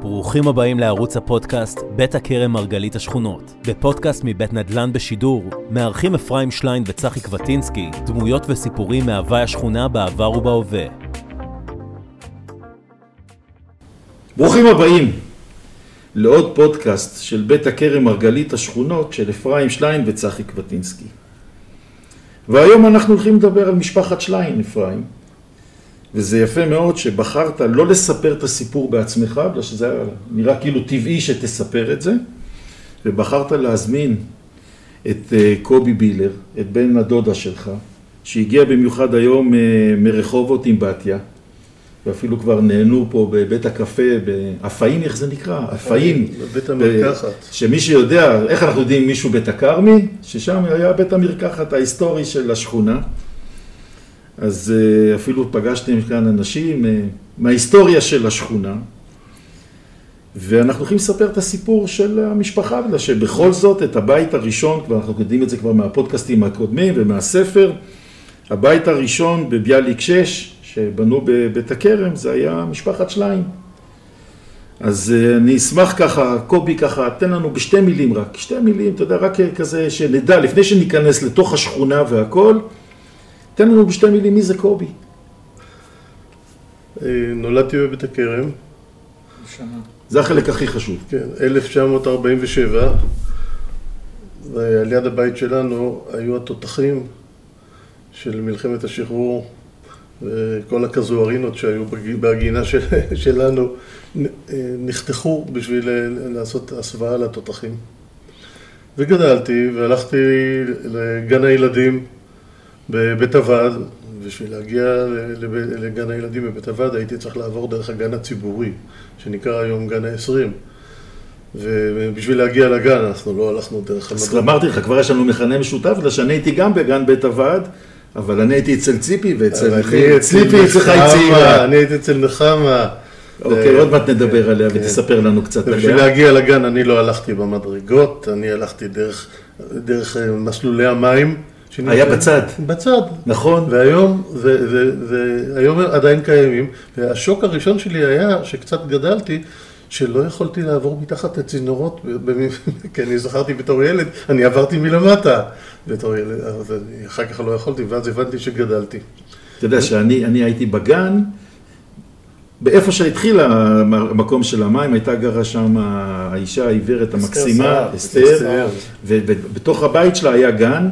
ברוכים הבאים לערוץ הפודקאסט בית הכרם מרגלית השכונות. בפודקאסט מבית נדל"ן בשידור, מארחים אפרים שליין וצחי קבטינסקי דמויות וסיפורים מהווי השכונה בעבר ובהווה. ברוכים הבאים לעוד פודקאסט של בית הכרם מרגלית השכונות של אפרים שליין וצחי קבטינסקי. והיום אנחנו הולכים לדבר על משפחת שליין, אפרים. וזה יפה מאוד שבחרת לא לספר את הסיפור בעצמך, בגלל שזה נראה כאילו טבעי שתספר את זה, ובחרת להזמין את אה, קובי בילר, את בן הדודה שלך, שהגיע במיוחד היום אה, מרחובות עם בתיה, ואפילו כבר נהנו פה בבית הקפה, באפאים, איך זה נקרא? אפאים. בבית המרקחת. שמי שיודע, איך אנחנו יודעים מישהו בית הכרמי? ששם היה בית המרקחת ההיסטורי של השכונה. אז אה, אפילו פגשתם כאן אנשים אה, מההיסטוריה של השכונה, ואנחנו הולכים לספר את הסיפור של המשפחה, בגלל שבכל זאת את הבית הראשון, כבר אנחנו יודעים את זה כבר מהפודקאסטים הקודמים ומהספר, הבית הראשון בביאליק 6, שבנו בבית הכרם, זה היה משפחת שליין. אז אה, אני אשמח ככה, קובי ככה, תן לנו בשתי מילים רק, שתי מילים, אתה יודע, רק כזה שנדע, לפני שניכנס לתוך השכונה והכל, תן לנו בשתי מילים מי זה קובי. אה, נולדתי בבית הכרם. זה החלק הכי חשוב. כן, 1947, ועל יד הבית שלנו היו התותחים של מלחמת השחרור וכל הכזוארינות שהיו בהגינה של, שלנו אה, נחתכו בשביל לעשות הסוואה לתותחים. וגדלתי והלכתי לגן הילדים בבית הוועד, בשביל להגיע לגן הילדים בבית הוועד הייתי צריך לעבור דרך הגן הציבורי, שנקרא היום גן ה-20. ובשביל להגיע לגן אנחנו לא הלכנו דרך המדור. אז אמרתי לך, כבר יש לנו מכנה משותף, בגלל שאני הייתי גם בגן בית הוועד, אבל אני הייתי אצל ציפי ואצל ציפי אצלך היא צעירה. אני הייתי אצל נחמה. אוקיי, עוד מעט נדבר עליה כן. ותספר לנו קצת עליה. בשביל להגיע לגן אני לא הלכתי במדרגות, אני הלכתי דרך אה, מסלולי המים. היה בצד. בצד. נכון. והיום, והיום עדיין קיימים, והשוק הראשון שלי היה, שקצת גדלתי, שלא יכולתי לעבור מתחת לצינורות, כי אני זכרתי בתור ילד, אני עברתי מלמטה בתור ילד, אז אחר כך לא יכולתי, ואז הבנתי שגדלתי. אתה יודע שאני הייתי בגן, באיפה שהתחיל המקום של המים, הייתה גרה שם האישה העיוורת המקסימה, אסתר, ובתוך הבית שלה היה גן.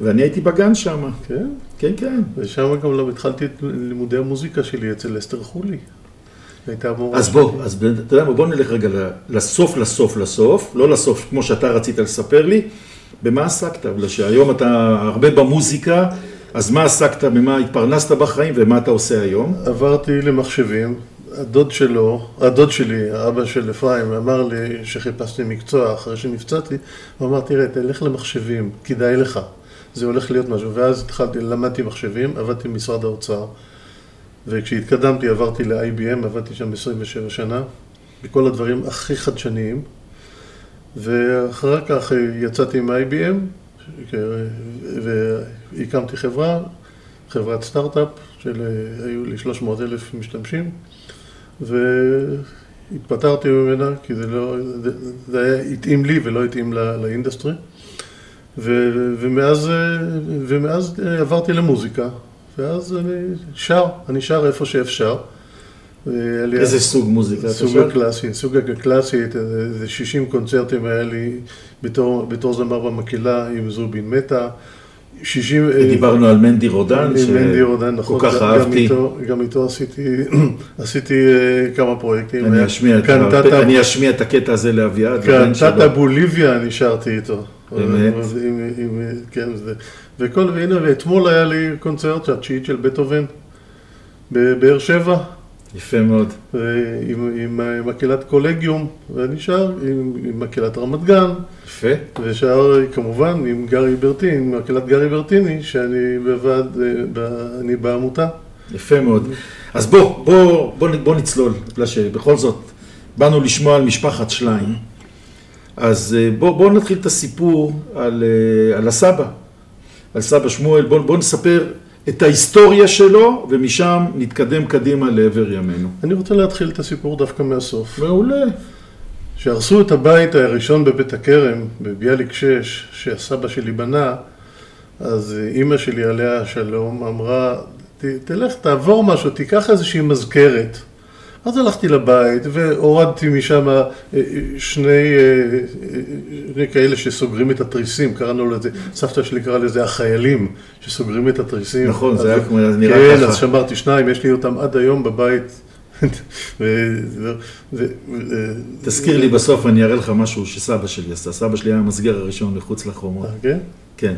ואני הייתי בגן שם. כן? כן, כן. ושם גם לא התחלתי את לימודי המוזיקה שלי אצל אסתר חולי. הייתה מורה. אז בוא, אז אתה יודע מה, בוא נלך רגע לסוף, לסוף, לסוף, לא לסוף כמו שאתה רצית לספר לי, במה עסקת? בגלל שהיום אתה הרבה במוזיקה, אז מה עסקת, במה התפרנסת בחיים ומה אתה עושה היום? עברתי למחשבים, הדוד שלו, הדוד שלי, האבא של אפרים, אמר לי שחיפשתי מקצוע אחרי שנפצעתי, הוא אמר, תראה, תלך למחשבים, כדאי לך. זה הולך להיות משהו. ואז התחלתי, למדתי מחשבים, עבדתי במשרד האוצר, וכשהתקדמתי עברתי ל-IBM, עבדתי שם 27 שנה, בכל הדברים הכי חדשניים, ואחר כך יצאתי מ-IBM, והקמתי חברה, חברת סטארט-אפ, שהיו לי 300 אלף משתמשים, והתפטרתי ממנה, כי זה לא, זה היה התאים לי ולא התאים לאינדסטרי. ו, ומאז, ומאז עברתי למוזיקה, ואז אני שר, אני שר איפה שאפשר. איזה סוג מוזיקה? סוג הקלאסי, סוג הקלאסי, איזה 60 קונצרטים היה לי בתור, בתור זמר במקהלה עם זובין מטה. 60... דיברנו על מנדי רודן, מנדי רודן, נכון, כל כך אהבתי. גם איתו עשיתי, עשיתי אה, כמה פרויקטים. אני אשמיע את הקטע הזה לאביעד. קנטטה בוליביה אני שרתי איתו. באמת? עם, עם, כן, זה, וכל, והנה, ואתמול היה לי קונצרט, התשיעית של בטהובן, בבאר שבע. יפה מאוד. עם, עם מקהלת קולגיום, ואני שר עם, עם מקהלת רמת גן. יפה. ושר כמובן עם גרי ברטיני, עם מקהלת גרי ברטיני, שאני בוועד, אני בעמותה. יפה מאוד. אז בוא, בוא, בוא, בוא נצלול, בגלל שבכל זאת באנו לשמוע על משפחת שליין. אז אה, בואו בוא נתחיל את הסיפור על, אה, על הסבא, על סבא שמואל, בואו בוא נספר את ההיסטוריה שלו, ומשם נתקדם קדימה לעבר ימינו. אני רוצה להתחיל את הסיפור דווקא מהסוף. מעולה. כשהרסו את הבית הראשון בבית הכרם, בביאליק 6, שהסבא שלי בנה, אז אימא שלי עליה השלום אמרה, "ת- תלך, תעבור משהו, תיקח איזושהי מזכרת. אז הלכתי לבית והורדתי משם אה, אה, שני, אה, שני כאלה שסוגרים את התריסים, קראנו לזה, סבתא שלי קראה לזה החיילים שסוגרים את התריסים. נכון, זה היה כמו- נראה כן, ככה. אז שמרתי שניים, יש לי אותם עד היום בבית. תזכיר לי בסוף, אני אראה לך משהו שסבא שלי עשה. סבא שלי היה המסגר הראשון מחוץ לחומות. כן? כן.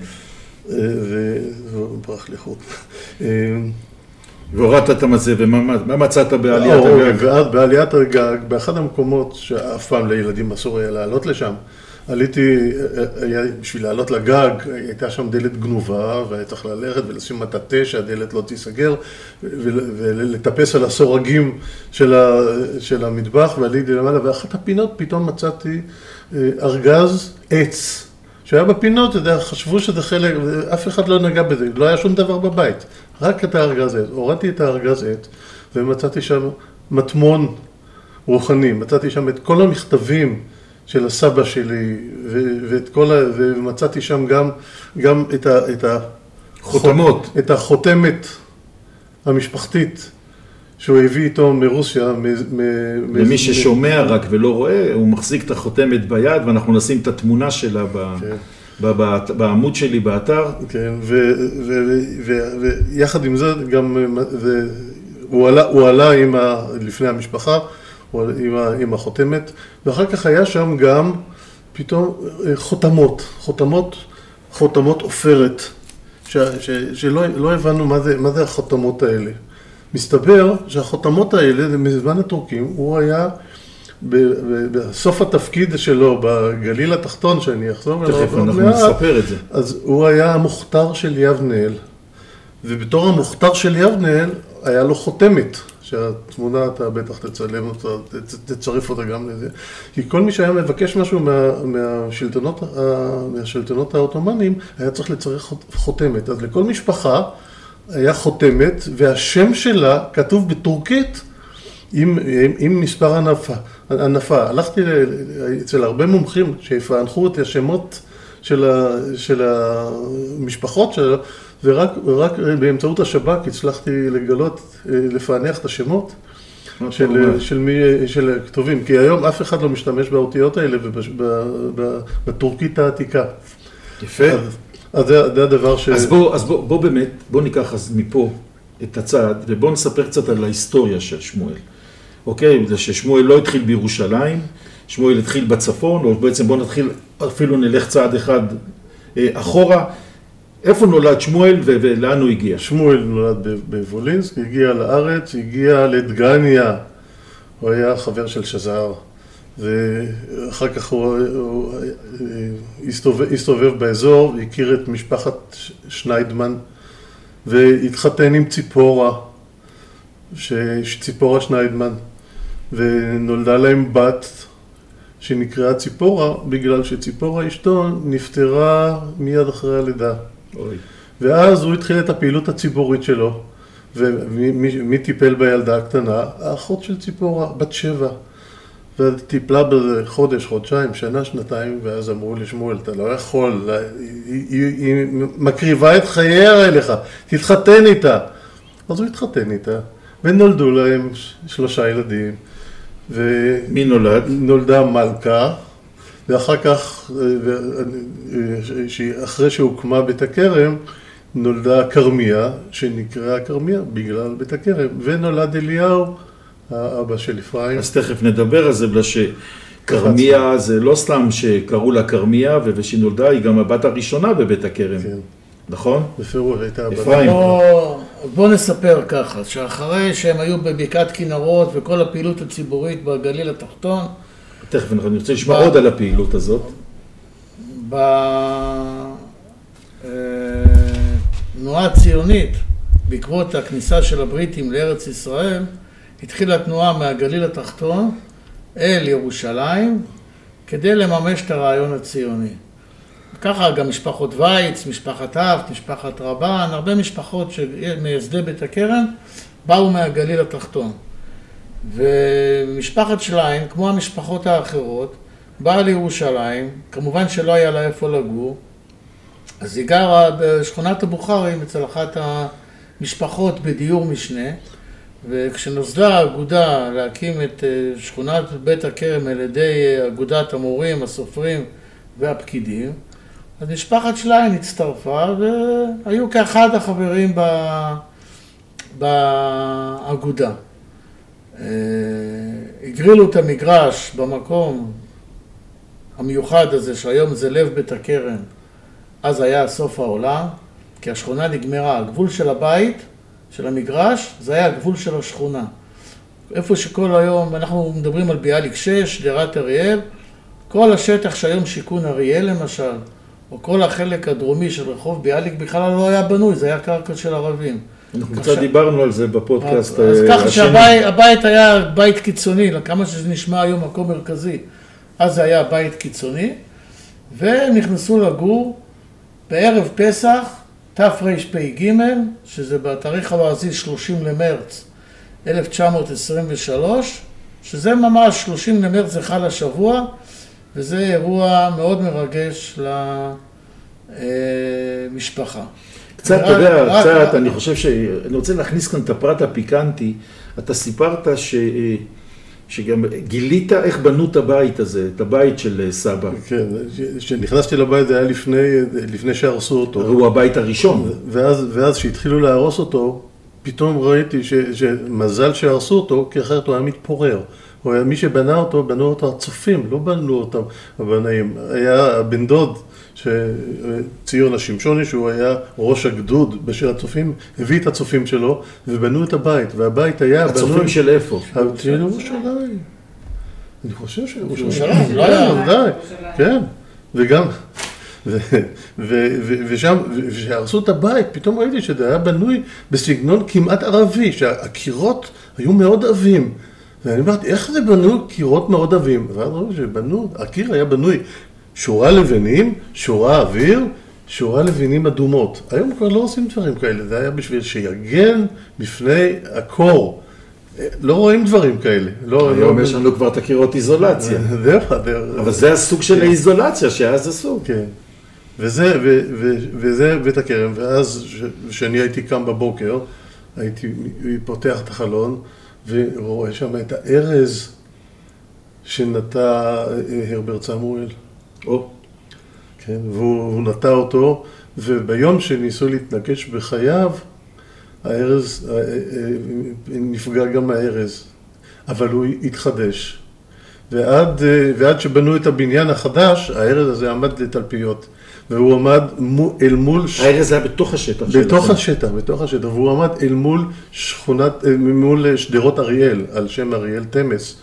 והוא ברח לי חוט. והורדת את המצב, ומה מה מצאת בעליית הגג? ואז בעליית הגג, באחד המקומות שאף פעם לילדים אסור היה לעלות לשם, עליתי, בשביל לעלות לגג, הייתה שם דלת גנובה, והיה צריך ללכת ולשים מטאטא שהדלת לא תיסגר, ול- ולטפס על הסורגים של המטבח, ועליתי למעלה, ואחת הפינות פתאום מצאתי אה, ארגז עץ. שהיה בפינות, אתה יודע, חשבו שזה חלק, אף אחד לא נגע בזה, לא היה שום דבר בבית, רק את הארגז עץ. הורדתי את הארגז עץ ומצאתי שם מטמון רוחני, מצאתי שם את כל המכתבים של הסבא שלי, ו- ואת כל ה... ומצאתי שם גם, גם את ה... את ה... חותמות. את החותמת המשפחתית שהוא הביא איתו מרוסיה. מ- מ- למי מ- ששומע רק ולא רואה, הוא מחזיק את החותמת ביד, ואנחנו נשים את התמונה שלה ב- כן. בעמוד שלי באתר. כן, ויחד עם זה גם, הוא עלה, לפני המשפחה, עם, החותמת, ואחר כך היה שם גם פתאום אה, חותמות, חותמות, חותמות עופרת, שלא לא הבנו מה זה, מה זה החותמות האלה. מסתבר שהחותמות האלה, זה מזמן הטורקים, הוא היה בסוף התפקיד שלו בגליל התחתון, שאני אחזור אליו תכף אנחנו מעט, נספר את זה. אז הוא היה המוכתר של יבנאל, ובתור המוכתר של יבנאל, היה לו חותמת, שהתמונה אתה בטח תצלם אותה, תצרף אותה גם לזה. כי כל מי שהיה מבקש משהו מה, מהשלטונות, מהשלטונות העות'מאנים, היה צריך לצרף חות- חותמת. אז לכל משפחה היה חותמת, והשם שלה כתוב בטורקית עם, עם, עם מספר הנפה. הנפה. הלכתי אצל הרבה מומחים שיפענחו את השמות של, ה, של המשפחות שלו, ורק, ורק באמצעות השב"כ הצלחתי לגלות, אה, לפענח את השמות של, מי, של כתובים, כי היום אף אחד לא משתמש באותיות האלה ובש- ב- ב- בטורקית העתיקה. יפה. אז, אז זה, זה הדבר ש... אז בוא, אז בוא, בוא באמת, בוא ניקח אז מפה את הצעד, ובוא נספר קצת על ההיסטוריה של שמואל. אוקיי? זה ששמואל לא התחיל בירושלים, שמואל התחיל בצפון, או בעצם בוא נתחיל, אפילו נלך צעד אחד אה, אחורה. איפה נולד שמואל ולאן הוא הגיע? שמואל נולד בוולינסק, הגיע לארץ, הגיע לדגניה, הוא היה חבר של שזר, ואחר כך הוא, הוא אה, הסתובב, הסתובב באזור, הכיר את משפחת שניידמן, והתחתן עם ציפורה, ש- ציפורה שניידמן, ונולדה להם בת שנקראה ציפורה, בגלל שציפורה אשתו נפטרה מיד אחרי הלידה. אוי. ואז הוא התחיל את הפעילות הציבורית שלו. ומי מי- מי טיפל בילדה הקטנה? האחות של ציפורה, בת שבע. וטיפלה בזה חודש, חודשיים, שנה, שנתיים, ואז אמרו לשמואל, אתה לא יכול, היא, היא, היא מקריבה את חייה אליך, תתחתן איתה. אז הוא התחתן איתה, ונולדו להם שלושה ילדים. ו... מי נולד? נולדה מלכה, ואחר כך, אה, ו- אה, אחרי שהוקמה בית הכרם, נולדה כרמיה, שנקראה כרמיה בגלל בית הכרם, ונולד אליהו, האבא של אפרים. אז תכף נדבר על זה, בגלל שכרמיה זה לא סתם שקראו לה כרמיה, ושהיא נולדה, היא גם הבת הראשונה בבית הכרם, כן, נכון? בפירוש הייתה הבת. אפרים. בוא, בוא נספר ככה, שאחרי שהם היו בבקעת כנרות וכל הפעילות הציבורית בגליל התחתון, תכף אנחנו נרצה לשמוע ב- עוד על הפעילות הזאת. בתנועה הציונית, בעקבות הכניסה של הבריטים לארץ ישראל, התחילה תנועה מהגליל התחתון אל ירושלים כדי לממש את הרעיון הציוני. ככה גם משפחות וייץ, משפחת אבט, משפחת רבן, הרבה משפחות מייסדי בית הכרם באו מהגליל התחתון. ומשפחת שליין, כמו המשפחות האחרות, באה לירושלים, כמובן שלא היה לה איפה לגור, אז היא גרה בשכונת הבוכרים אצל אחת המשפחות בדיור משנה, וכשנוסדה האגודה להקים את אה, שכונת בית הכרם על ידי אגודת המורים, הסופרים והפקידים, אז משפחת שליין הצטרפה והיו כאחד החברים באגודה. אה, הגרילו את המגרש במקום המיוחד הזה, שהיום זה לב בית הכרם, אז היה סוף העולם, כי השכונה נגמרה. הגבול של הבית, של המגרש, זה היה הגבול של השכונה. איפה שכל היום, אנחנו מדברים על ביאליק 6, שדרת אריאל, כל השטח שהיום שיכון אריאל למשל, או כל החלק הדרומי של רחוב ביאליק בכלל לא היה בנוי, זה היה קרקע של ערבים. אנחנו קצת דיברנו על זה בפודקאסט השני. אז ככה שהבית היה בית קיצוני, כמה שזה נשמע היום מקום מרכזי. אז זה היה בית קיצוני, והם נכנסו לגור בערב פסח, תרפ"ג, שזה בתאריך הלועזי 30 למרץ 1923, שזה ממש 30 למרץ זה חל השבוע, וזה אירוע מאוד מרגש למשפחה. קצת, אתה יודע, קצת, אני חושב ש... אני רוצה להכניס כאן את הפרט הפיקנטי. אתה סיפרת ש... שגם גילית איך בנו את הבית הזה, את הבית של אה, סבא. כן, כשנכנסתי לבית זה היה לפני, לפני שהרסו אותו. הוא הבית הראשון. ואז, ואז כשהתחילו להרוס אותו, פתאום ראיתי ש, שמזל שהרסו אותו, כי אחרת הוא היה מתפורר. הוא היה, מי שבנה אותו, בנו אותו הצופים, לא בנו אותם הבנאים. היה בן דוד שציון השמשוני, שהוא היה ראש הגדוד בשל הצופים, הביא את הצופים שלו ובנו את הבית, והבית היה... הצופים בנו... של איפה? של ירושלים. אני חושב שירושלים, לא היה, ודאי, כן, וגם, ושם, כשהרסו את הבית, פתאום ראיתי שזה היה בנוי בסגנון כמעט ערבי, שהקירות היו מאוד עבים. ואני אמרתי, איך זה בנוי קירות מאוד עבים? ואז ראיתי שבנו, הקיר היה בנוי שורה לבנים, שורה אוויר, שורה לבנים אדומות. היום כבר לא עושים דברים כאלה, זה היה בשביל שיגן בפני הקור. לא רואים דברים כאלה. לא, היום לא... יש לנו כבר את הקירות איזולציה. זהו, אבל זה הסוג של כן. האיזולציה שאז עשו. כן. וזה, ו, ו, וזה בית הכרם, ואז כשאני הייתי קם בבוקר, הייתי פותח את החלון ורואה שם את הארז שנטע אה, הרברט סמואל. או. כן, והוא נטע אותו, וביום שניסו להתנגש בחייו, הארז, אה, אה, אה, נפגע גם הארז, אבל הוא התחדש. ועד, ועד שבנו את הבניין החדש, הארז הזה עמד לתלפיות. והוא עמד אל מול... הארז היה בתוך השטח. בתוך השטח, בתוך השטח, והוא עמד אל מול שכונת, מול שדרות אריאל, על שם אריאל תמס,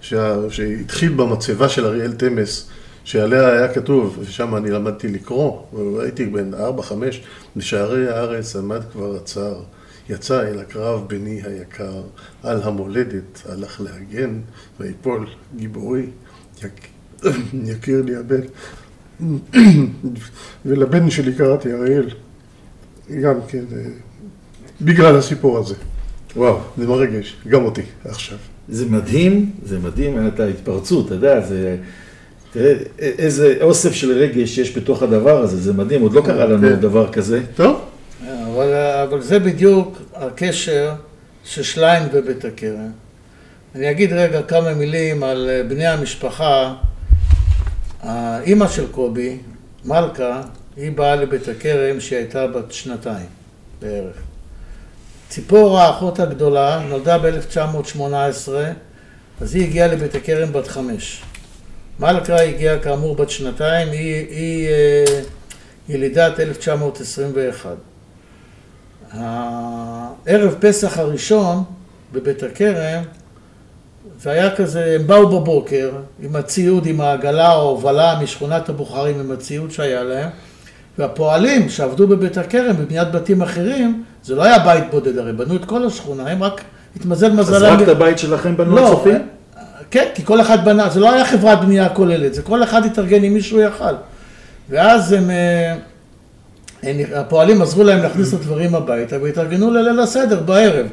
שהתחיל במצבה של אריאל תמס. שעליה היה כתוב, ושם אני למדתי לקרוא, והייתי בן ארבע, חמש, בשערי הארץ עמד כבר הצער, יצא אל הקרב בני היקר, על המולדת הלך להגן, ויפול גיבורי, יק... יכיר לי הבן. ולבן שלי קראתי אריאל, גם כן, אה, בגלל הסיפור הזה. וואו. זה מרגש, גם אותי, עכשיו. זה מדהים, זה מדהים, את ההתפרצות, אתה יודע, זה... תראה איזה אוסף של רגש יש בתוך הדבר הזה, זה מדהים, עוד לא קרה לנו כן. דבר כזה. טוב. אבל, אבל זה בדיוק הקשר של שליין ובית הכרם. אני אגיד רגע כמה מילים על בני המשפחה. האימא של קובי, מלכה, היא באה לבית הכרם שהיא הייתה בת שנתיים בערך. ציפורה, האחות הגדולה, נולדה ב-1918, אז היא הגיעה לבית הכרם בת חמש. מלכה הגיעה כאמור בת שנתיים, היא, היא אה, ילידת 1921. הערב פסח הראשון בבית הכרם, זה היה כזה, הם באו בבוקר עם הציוד, עם העגלה או הובלה משכונת הבוחרים, עם הציוד שהיה להם, והפועלים שעבדו בבית הכרם, בבניית בתים אחרים, זה לא היה בית בודד, הרי בנו את כל השכונה, הם רק התמזל מזלם. אז רק את הבית שלכם בנו לא, הצופים? כן, כי כל אחד בנה, זה לא היה חברת בנייה כוללת, זה כל אחד התארגן עם מישהו יכל. ואז הם, אה, הם, הפועלים עזרו להם להכניס את הדברים הביתה והתארגנו לליל הסדר בערב.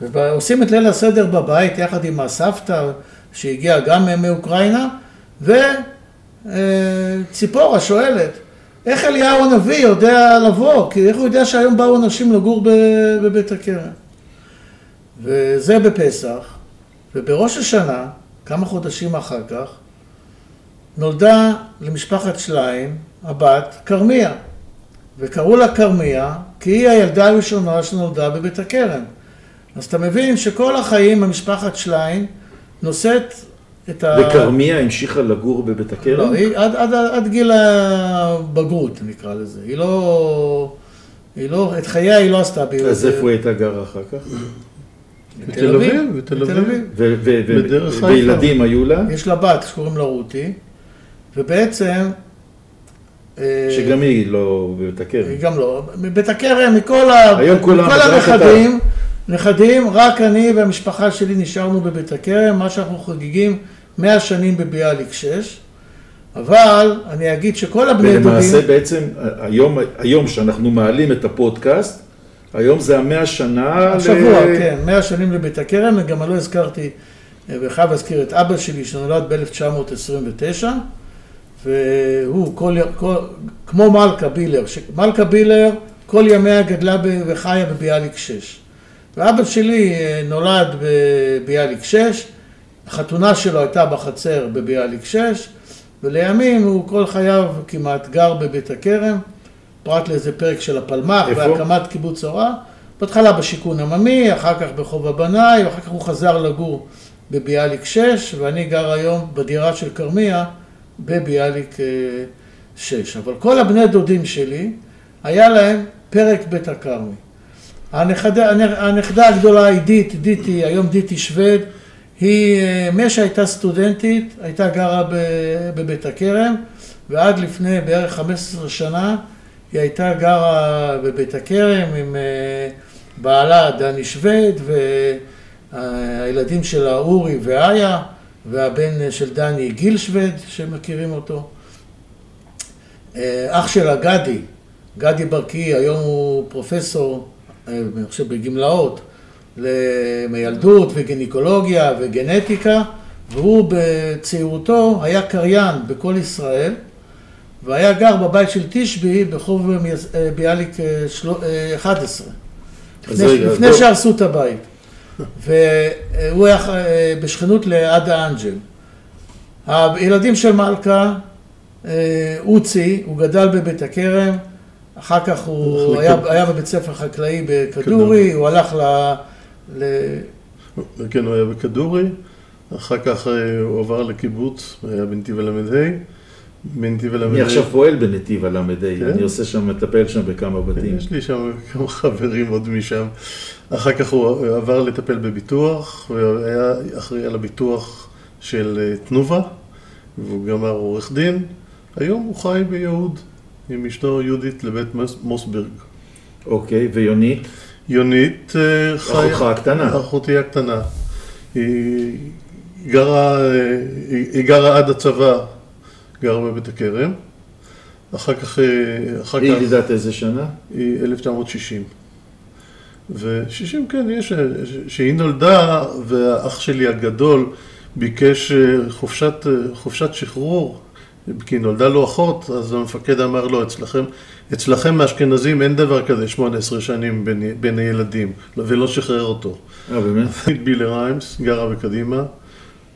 ועושים את ליל הסדר בבית יחד עם הסבתא שהגיעה גם מאוקראינה, וציפורה שואלת, איך אליהו הנביא יודע לבוא? כי איך הוא יודע שהיום באו אנשים לגור בבית הכרם? וזה בפסח, ובראש השנה, כמה חודשים אחר כך, נולדה למשפחת שליין הבת כרמיה, וקראו לה כרמיה כי היא הילדה הראשונה שנולדה בבית הכרם. אז אתה מבין שכל החיים המשפחת שליין נושאת את ה... וכרמיה המשיכה לגור בבית הכרם? לא, היא עד, עד, עד גיל הבגרות נקרא לזה. היא לא... היא לא... את חייה היא לא עשתה. אז איפה היא הייתה גרה אחר כך? בתל אביב, בתל אביב. וילדים היו לה? יש לה בת שקוראים לה רותי, ובעצם... אה, שגם היא לא בבית הכרם. היא גם לא. בבית הכרם. מכל הנכדים, נכדים, רק אני והמשפחה שלי נשארנו בבית הכרם, מה שאנחנו חוגגים 100 שנים בביאליק 6. אבל אני אגיד שכל הבני דודים... ולמעשה בעצם, היום, היום שאנחנו מעלים את הפודקאסט, היום זה המאה שנה... השבוע, ל... כן, מאה שנים לבית הכרם, וגם לא הזכרתי, וחייב להזכיר את אבא שלי שנולד ב-1929, והוא כל, כל, כמו מלכה בילר. מלכה בילר כל ימיה גדלה וחיה בביאליק 6. ואבא שלי אה, נולד בביאליק 6, החתונה שלו הייתה בחצר בביאליק 6, ולימים הוא כל חייו כמעט גר בבית הכרם. פרט לאיזה פרק של הפלמ"ח והקמת קיבוץ הוראה, בהתחלה בשיכון עממי, אחר כך בחוב הבנאי, ואחר כך הוא חזר לגור בביאליק 6, ואני גר היום בדירה של כרמיה בביאליק 6. אבל כל הבני דודים שלי, היה להם פרק בית הכרמי. הנכדה, הנכדה הגדולה עידית, דיטי, היום דיטי שווד, היא, אה, מי שהייתה סטודנטית, הייתה גרה בבית הכרם, ועד לפני בערך 15 שנה היא הייתה גרה בבית הכרם עם אה, בעלה דני שווד והילדים שלה אורי ואיה והבן של דני גיל שווד שמכירים אותו. אה, אח שלה גדי, גדי ברקי, היום הוא פרופסור, אה, אני חושב בגמלאות, למיילדות וגינקולוגיה וגנטיקה והוא בצעירותו היה קריין בכל ישראל והיה גר בבית של תשבי בחוב אה, ביאליק 11, אה, לפני, לפני שהרסו את הבית. והוא היה אה, בשכנות לעדה אנג'ל. הילדים של מלכה, אוצי, הוא גדל בבית הכרם, אחר כך הוא היה, היה בבית ספר חקלאי בכדורי, הוא הלך ל... ל... כן, הוא היה בכדורי, אחר כך הוא עבר לקיבוץ, היה בנתיב הל"ה. בנתיב הל"ה. אני עכשיו פועל בנתיב הל"ה, כן? אני עושה שם, מטפל שם בכמה בתים. יש לי שם כמה חברים עוד משם. אחר כך הוא עבר לטפל בביטוח, הוא היה אחראי על הביטוח של אה, תנובה, והוא גמר עורך דין. היום הוא חי ביהוד עם אשתו יהודית לבית מוסברג. אוקיי, ויונית? יונית אה, חי... אחותך הקטנה. אחותי הקטנה. היא גרה, אה, היא גרה עד הצבא גר בבית הכרם. אחר כך... אה, אחר היא ילידת איזה שנה? היא 1960. ו-60, כן, יש... שהיא נולדה, והאח שלי הגדול ביקש חופשת, חופשת שחרור, כי נולדה לו אחות, אז המפקד אמר לו, אצלכם, אצלכם האשכנזים אין דבר כזה 18 שנים בין, בין הילדים, ולא שחרר אותו. אה, באמת? בילה ריימס, גרה בקדימה,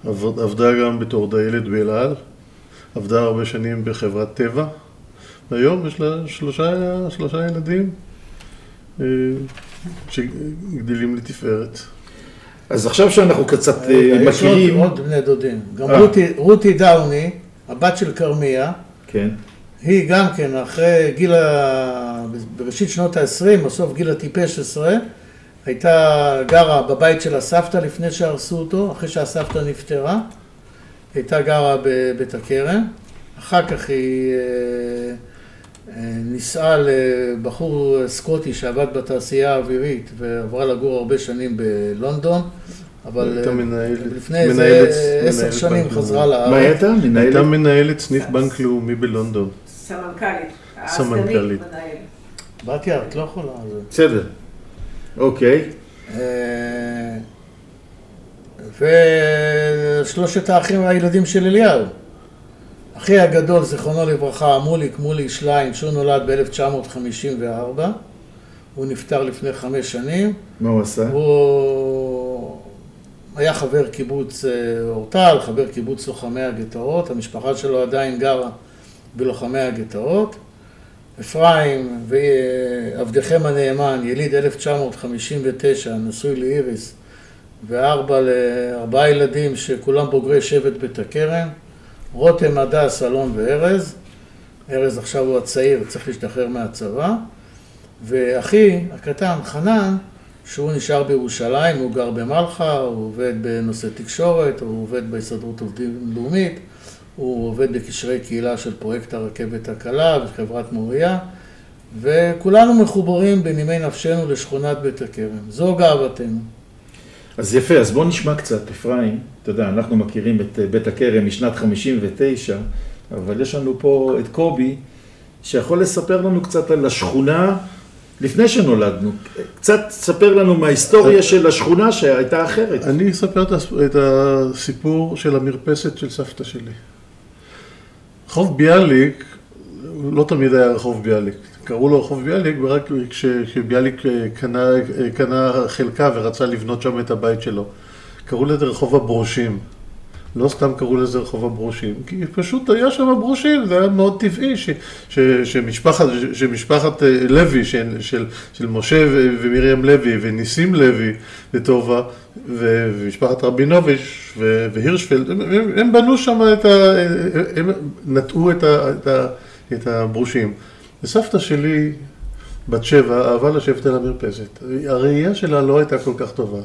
עבדה גם בתור דיילת באל על. עבדה הרבה שנים בחברת טבע, והיום יש לה שלושה, שלושה ילדים אה, שגדלים לתפארת. אז עכשיו שאנחנו קצת אה, מכירים... יש עוד בני דודים. גם אה. רותי, רותי דאוני, הבת של כרמיה, כן. היא גם כן, אחרי גיל ה... בראשית שנות ה-20, בסוף גיל הטיפש עשרה, הייתה גרה בבית של הסבתא לפני שהרסו אותו, אחרי שהסבתא נפטרה. הייתה גרה בבית הכרם, אחר כך היא אה, אה, נישאה לבחור סקוטי שעבד בתעשייה האווירית ועברה לגור הרבה שנים בלונדון, אבל הייתה מנהלת, לפני איזה עשר שנים חזרה לארץ. מה הייתה? הייתה מנהלת סניף בנק לאומי בלונדון. סמנכ"לית. סמנכ"לית. בתיה, את לא יכולה. זה- בסדר. אוקיי. אה, ושלושת האחים והילדים של אליהו. אחי הגדול, זיכרונו לברכה, מוליק, מולי שליין, שהוא נולד ב-1954, הוא נפטר לפני חמש שנים, מה הוא עשה? הוא היה חבר קיבוץ אה, אורטל, חבר קיבוץ לוחמי הגטאות, המשפחה שלו עדיין גרה בלוחמי הגטאות. אפרים ועבדכם הנאמן, יליד 1959, נשוי לאיריס, וארבע לארבעה ילדים שכולם בוגרי שבט בית הכרם, רותם, הדס, אלון וארז. ארז עכשיו הוא הצעיר, צריך להשתחרר מהצבא. ואחי הקטן, חנן, שהוא נשאר בירושלים, הוא גר במלחה, הוא עובד בנושא תקשורת, הוא עובד בהסתדרות עובדים לאומית, הוא עובד בקשרי קהילה של פרויקט הרכבת הקלה וחברת מוריה, וכולנו מחוברים בנימי נפשנו לשכונת בית הכרם. זו גאוותנו. אז יפה, אז בוא נשמע קצת, אפרים. אתה יודע, אנחנו מכירים את אה, בית הכרם משנת 59, אבל יש לנו פה את קובי, שיכול לספר לנו קצת על השכונה לפני שנולדנו. קצת ספר לנו מההיסטוריה של השכונה שהייתה אחרת. אני אספר את הס- את הסיפור של המרפסת של סבתא שלי. רחוב ביאליק, לא תמיד היה רחוב ביאליק. קראו לו רחוב ביאליק רק כש- כשביאליק אה, קנה, אה, קנה חלקה ורצה לבנות שם את הבית שלו. קראו לזה רחוב הברושים. לא סתם קראו לזה רחוב הברושים, כי פשוט היה שם ברושים, זה היה מאוד טבעי ש, ש, שמשפחת, שמשפחת אה, לוי, של, של, של משה ומרים לוי וניסים לוי וטובה ומשפחת רבינוביץ' והירשפלד, הם, הם, הם בנו שם את ה... הם נטעו את, ה, את, ה, את הברושים. וסבתא שלי, בת שבע, אהבה לשבת על המרפסת. הראייה שלה לא הייתה כל כך טובה.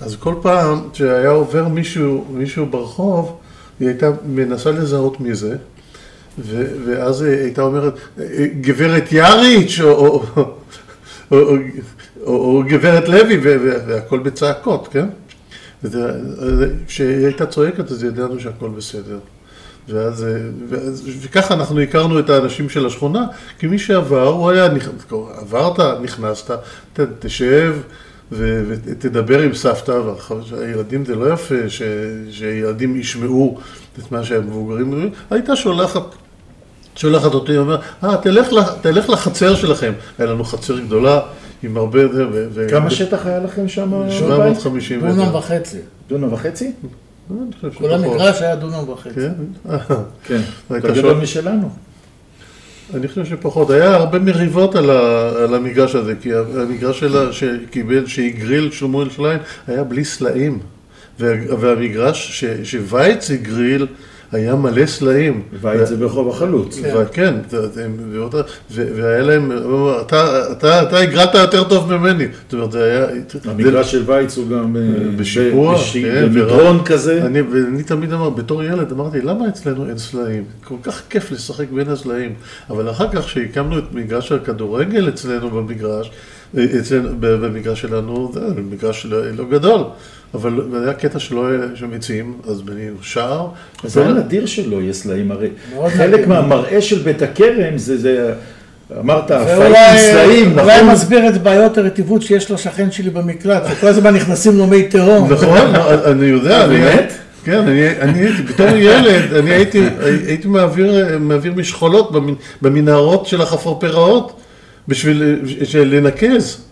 אז כל פעם שהיה עובר מישהו, מישהו ברחוב, היא הייתה מנסה לזהות מי זה, ו, ואז היא הייתה אומרת, גברת יאריץ', או, או, או, או, או, או גברת לוי, והכל בצעקות, כן? כשהיא הייתה צועקת, אז ידענו שהכל בסדר. ואז, ואז, וככה אנחנו הכרנו את האנשים של השכונה, כי מי שעבר, הוא היה, עברת, נכנסת, ת, תשב ותדבר עם סבתא, והילדים זה לא יפה ש, שילדים ישמעו את מה שהמבוגרים אומרים, הייתה שולחת שולחת אותי, אומר, אה, תלך, לחצר שלכם. היה לנו חצר גדולה, עם הרבה... זה, ו- כמה שטח היה לכם שם בבית? 750 מטר. דונם וחצי. דונם וחצי? חושב כל. המגרש היה דונם וחצי. כן? אה, כן. הייתה יותר גדול משלנו. אני חושב שפחות. היה הרבה מריבות על, ה, על המגרש הזה, כי המגרש שלה, שקיבל, שהגריל שלמואל שליין, היה בלי סלעים. וה, והמגרש ש, שווייץ הגריל, היה מלא סלעים. בית זה ברחוב החלוץ. כן. והיה להם, אתה- הגרלת יותר טוב ממני. זאת אומרת, זה היה... המגרש של וייץ הוא גם אה, בשיפוע, בש- כן, במדרון כזה. אני, ואני תמיד אמר, בתור ילד, אמרתי, למה אצלנו אין סלעים? כל כך כיף לשחק בין הסלעים. אבל אחר כך, שהקמנו את מגרש הכדורגל אצלנו במגרש, במגרש שלנו, זה מגרש לא, לא גדול, אבל זה היה קטע שלא היה שם עצים, אז בנינו שער. זה היה נדיר שלא יהיה סלעים, הרי חלק. מהמראה של בית הכרם זה, זה אמרת, הפעים אולי סלעים, אולי נכון? מסביר את בעיות הרטיבות שיש לשכן שלי במקלט, וכל הזמן נכנסים לו מי תהום. נכון, אני יודע. אני- באמת? כן, אני, אני הייתי, בתור ילד, אני הייתי, הייתי מעביר, מעביר משחולות במנ- במנהרות של החפרפראות בשביל לנקז.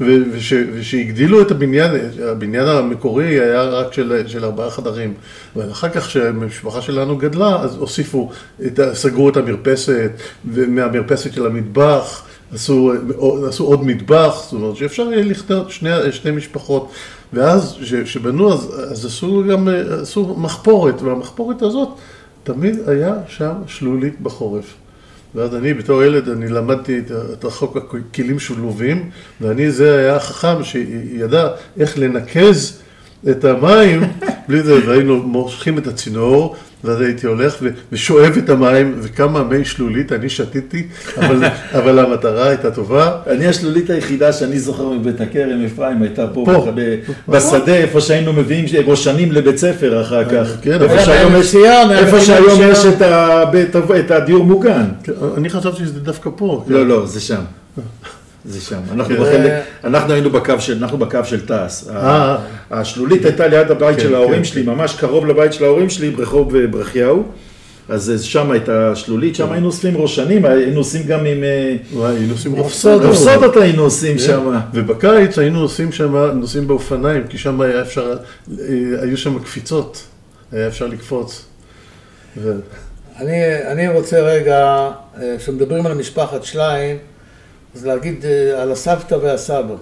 וש- ושהגדילו את הבניין, הבניין המקורי היה רק של, של ארבעה חדרים. אבל אחר כך כשהמשפחה שלנו גדלה, אז הוסיפו, את, סגרו את המרפסת, ומהמרפסת של המטבח עשו, עשו עוד מטבח, זאת אומרת שאפשר יהיה לכתוב שני, שני משפחות. ואז כשבנו, אז, אז עשו גם, עשו מחפורת, והמחפורת הזאת, תמיד היה שם שלולית בחורף. ואז אני בתור ילד, אני למדתי את, החוק הכלים שלובים, ואני, זה היה החכם שידע איך לנקז את המים, בלי זה, והיינו מושכים את הצינור, ואז הייתי הולך ושואב את המים, וכמה מי שלולית אני שתיתי, אבל, אבל המטרה הייתה טובה. אני השלולית היחידה שאני זוכר מבית הכרם, אפרים, הייתה פה, פה. ב- בשדה, איפה שהיינו מביאים ראשנים לבית ספר אחר כך. כן, איפה שהיום יש- איפה שהיום. יש את הבית- את הדיור מוגן. אני חשבתי שזה דווקא פה. לא, לא, זה שם. זה שם. אנחנו כן. בחלק, אנחנו היינו בקו של, אנחנו בקו של תעש. אה. השלולית הייתה ליד הבית כן, של ההורים כן, שלי, כן. ממש קרוב לבית של ההורים שלי, ברחוב אה, ברכיהו. אז אה, שם הייתה שלולית. שם היינו אוספים ראשנים, היינו עושים גם עם... וואי, היינו עושים רפסודות. רפסודות היינו עושים. שם. ובקיץ היינו נוסעים שם, נוסעים באופניים, כי שם היה אפשר, היו שם קפיצות, היה אפשר לקפוץ. אני, אני רוצה רגע, כשמדברים על משפחת שליין, אז להגיד אה, על הסבתא והסבא.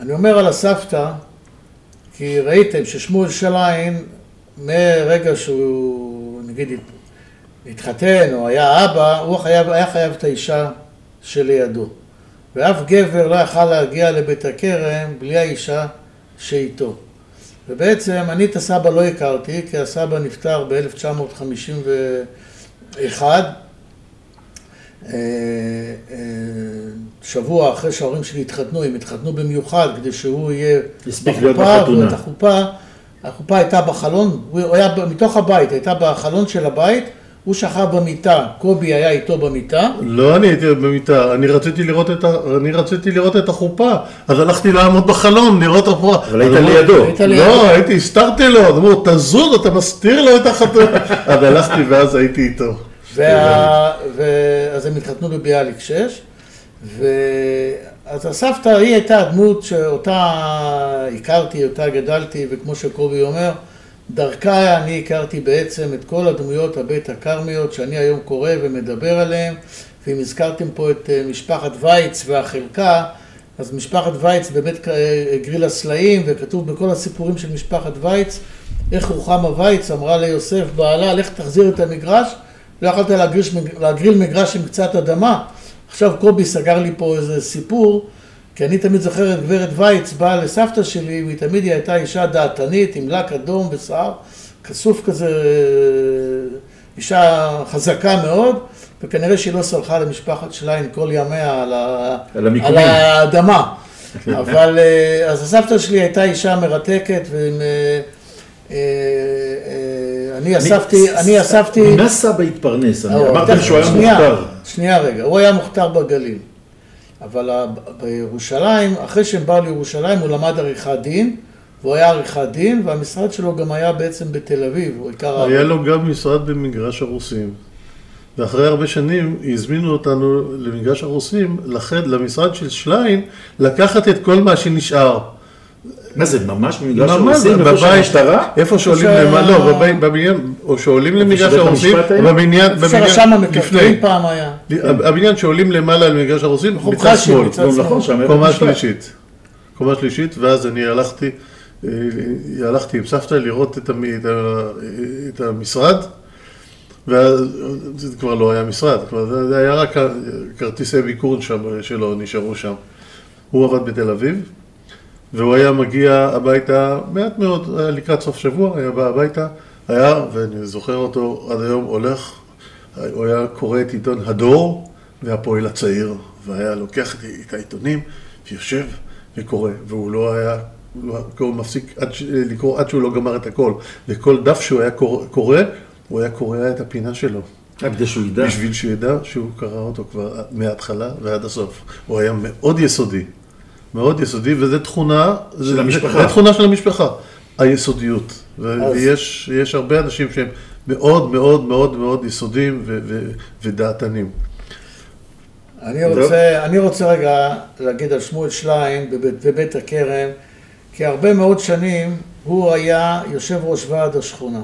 אני אומר על הסבתא, כי ראיתם ששמואל שליין, מרגע שהוא, נגיד, התחתן או היה אבא, הוא חייב, היה חייב את האישה שלידו. ואף גבר לא יכל להגיע לבית הכרם בלי האישה שאיתו. ובעצם אני את הסבא לא הכרתי, כי הסבא נפטר ב-1951, אה, שבוע אחרי שההורים שלי התחתנו, הם התחתנו במיוחד כדי שהוא יהיה בחופה. ואת החופה, החופה הייתה בחלון, הוא היה מתוך הבית, הייתה בחלון של הבית, הוא שכב במיטה, קובי היה איתו במיטה, לא אני הייתי במיטה, אני רציתי לראות את, ה... אני רציתי לראות את החופה, אז הלכתי לעמוד בחלון לראות את החופה. אבל היית לידו. היית לידו. לא, הייתי, הסתרתי לו, אמרו, תזוז, אתה מסתיר לו את החתונה. אז הלכתי ואז הייתי איתו. ו... אז הם התחתנו בביאליק 6, ו... אז הסבתא היא הייתה הדמות שאותה הכרתי, אותה גדלתי, וכמו שקובי אומר, דרכה אני הכרתי בעצם את כל הדמויות הבית הכרמיות שאני היום קורא ומדבר עליהן, ואם הזכרתם פה את אה, משפחת וייץ והחלקה, אז משפחת וייץ באמת אה, גריל הסלעים, וכתוב בכל הסיפורים של משפחת וייץ, איך רוחמה וייץ אמרה ליוסף בעלה, לך תחזיר את המגרש, לא יכולת להגריש, להגריל מגרש עם קצת אדמה. עכשיו קובי סגר לי פה איזה סיפור, כי אני תמיד זוכר את גברת וייץ באה לסבתא שלי, והיא תמיד היא הייתה אישה דעתנית עם לק אדום ושיער כסוף כזה, אישה חזקה מאוד, וכנראה שהיא לא סלחה למשפחת שליין כל ימיה על, ה... על המיקומים. על האדמה. אבל אה, אז הסבתא שלי הייתה אישה מרתקת, ועם... אה, אה, אה, אני אספתי, אני אספתי... ממה סבא התפרנס? או, אמרתם שהוא היה מוכתר. שנייה רגע, הוא היה מוכתר בגליל. אבל בירושלים, אחרי שהם באו לירושלים, הוא למד עריכת דין, והוא היה עריכת דין, והמשרד שלו גם היה בעצם בתל אביב, הוא עיקר... היה לו גם משרד במגרש הרוסים. ואחרי הרבה שנים הזמינו אותנו למגרש הרוסים, למשרד של שליין, לקחת את כל מה שנשאר. מה זה, ממש במגרש הרוסים? איפה שהמשטרה? איפה שעולים למעלה, לא, בבניין, או שעולים למגרש הרוסים? בבניין, בבניין, שם לפני, פעם היה. הבניין שעולים למעלה למגרש הרוסים, מצד חשי, שמאל, מצד נו, שמאל. נכון, קומה. שלישית. קומה שלישית, ואז אני הלכתי, אה, הלכתי עם סבתא לראות את, המשרד, ואז זה כבר לא היה משרד, כבר זה- זה היה רק כרטיסי ביקור שם, שלו נשארו שם. הוא עבד בתל אביב, והוא היה מגיע הביתה מעט מאוד, היה לקראת סוף שבוע, היה בא הביתה, היה, ואני זוכר אותו עד היום, הולך, הוא היה קורא את עיתון הדור והפועל הצעיר, והיה לוקח את- העיתונים, ויושב וקורא, והוא לא היה, הוא לא- מפסיק עד, לקרוא עד שהוא לא גמר את הכל, וכל דף שהוא היה קורא, קורא, הוא היה קורע את הפינה שלו. כדי שהוא ידע. בשביל שהוא ידע שהוא קרא אותו כבר מההתחלה ועד הסוף. הוא היה מאוד יסודי. מאוד יסודי, וזו תכונה... של זה- המשפחה. זו תכונה של המשפחה, היסודיות. אז- ויש יש הרבה אנשים שהם מאוד מאוד מאוד מאוד יסודיים ו- ו- ודעתנים. אני רוצה, אני רוצה רגע להגיד על שמואל שליין בבית, בבית הכרם, כי הרבה מאוד שנים הוא היה יושב ראש ועד השכונה.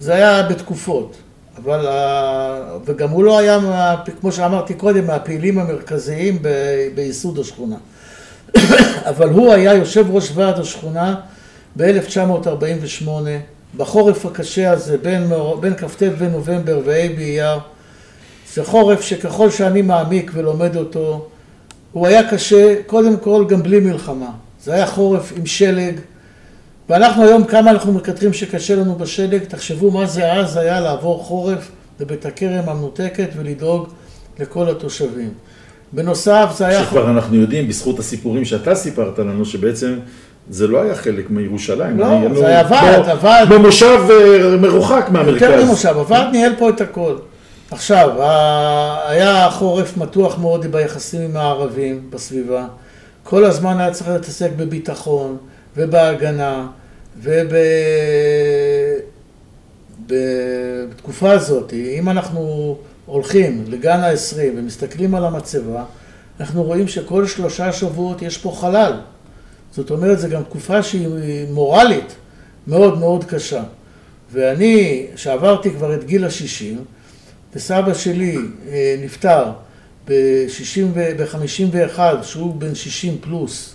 זה היה בתקופות, אבל, וגם הוא לא היה, כמו שאמרתי קודם, מהפעילים המרכזיים בייסוד השכונה. אבל הוא היה יושב ראש ועד השכונה ב-1948, בחורף הקשה הזה, בין, בין כ"ט בנובמבר וה' באייר. זה חורף שככל שאני מעמיק ולומד אותו, הוא היה קשה, קודם כל גם בלי מלחמה. זה היה חורף עם שלג, ואנחנו היום, כמה אנחנו מקטרים שקשה לנו בשלג, תחשבו מה זה אז היה לעבור חורף בבית הכרם המנותקת ולדאוג לכל התושבים. בנוסף, זה היה... שכבר אנחנו יודעים, בזכות הסיפורים שאתה סיפרת לנו, שבעצם זה לא היה חלק מירושלים. לא, זה היה ועד, הוועד- במושב אה, מרוחק מהמרכז. יותר ממושב, הוועד ניהל פה את הכל. עכשיו, היה חורף מתוח מאוד ביחסים עם הערבים בסביבה. כל הזמן היה צריך להתעסק בביטחון ובהגנה וב... בתקופה הזאת, אם אנחנו הולכים לגן ה-20 ומסתכלים על המצבה, אנחנו רואים שכל שלושה שבועות יש פה חלל. זאת אומרת, זו גם תקופה שהיא מורלית מאוד מאוד קשה. ואני, שעברתי כבר את גיל ה-60, וסבא שלי אה, נפטר ב-60 ו- ב-51, שהוא בן 60 פלוס.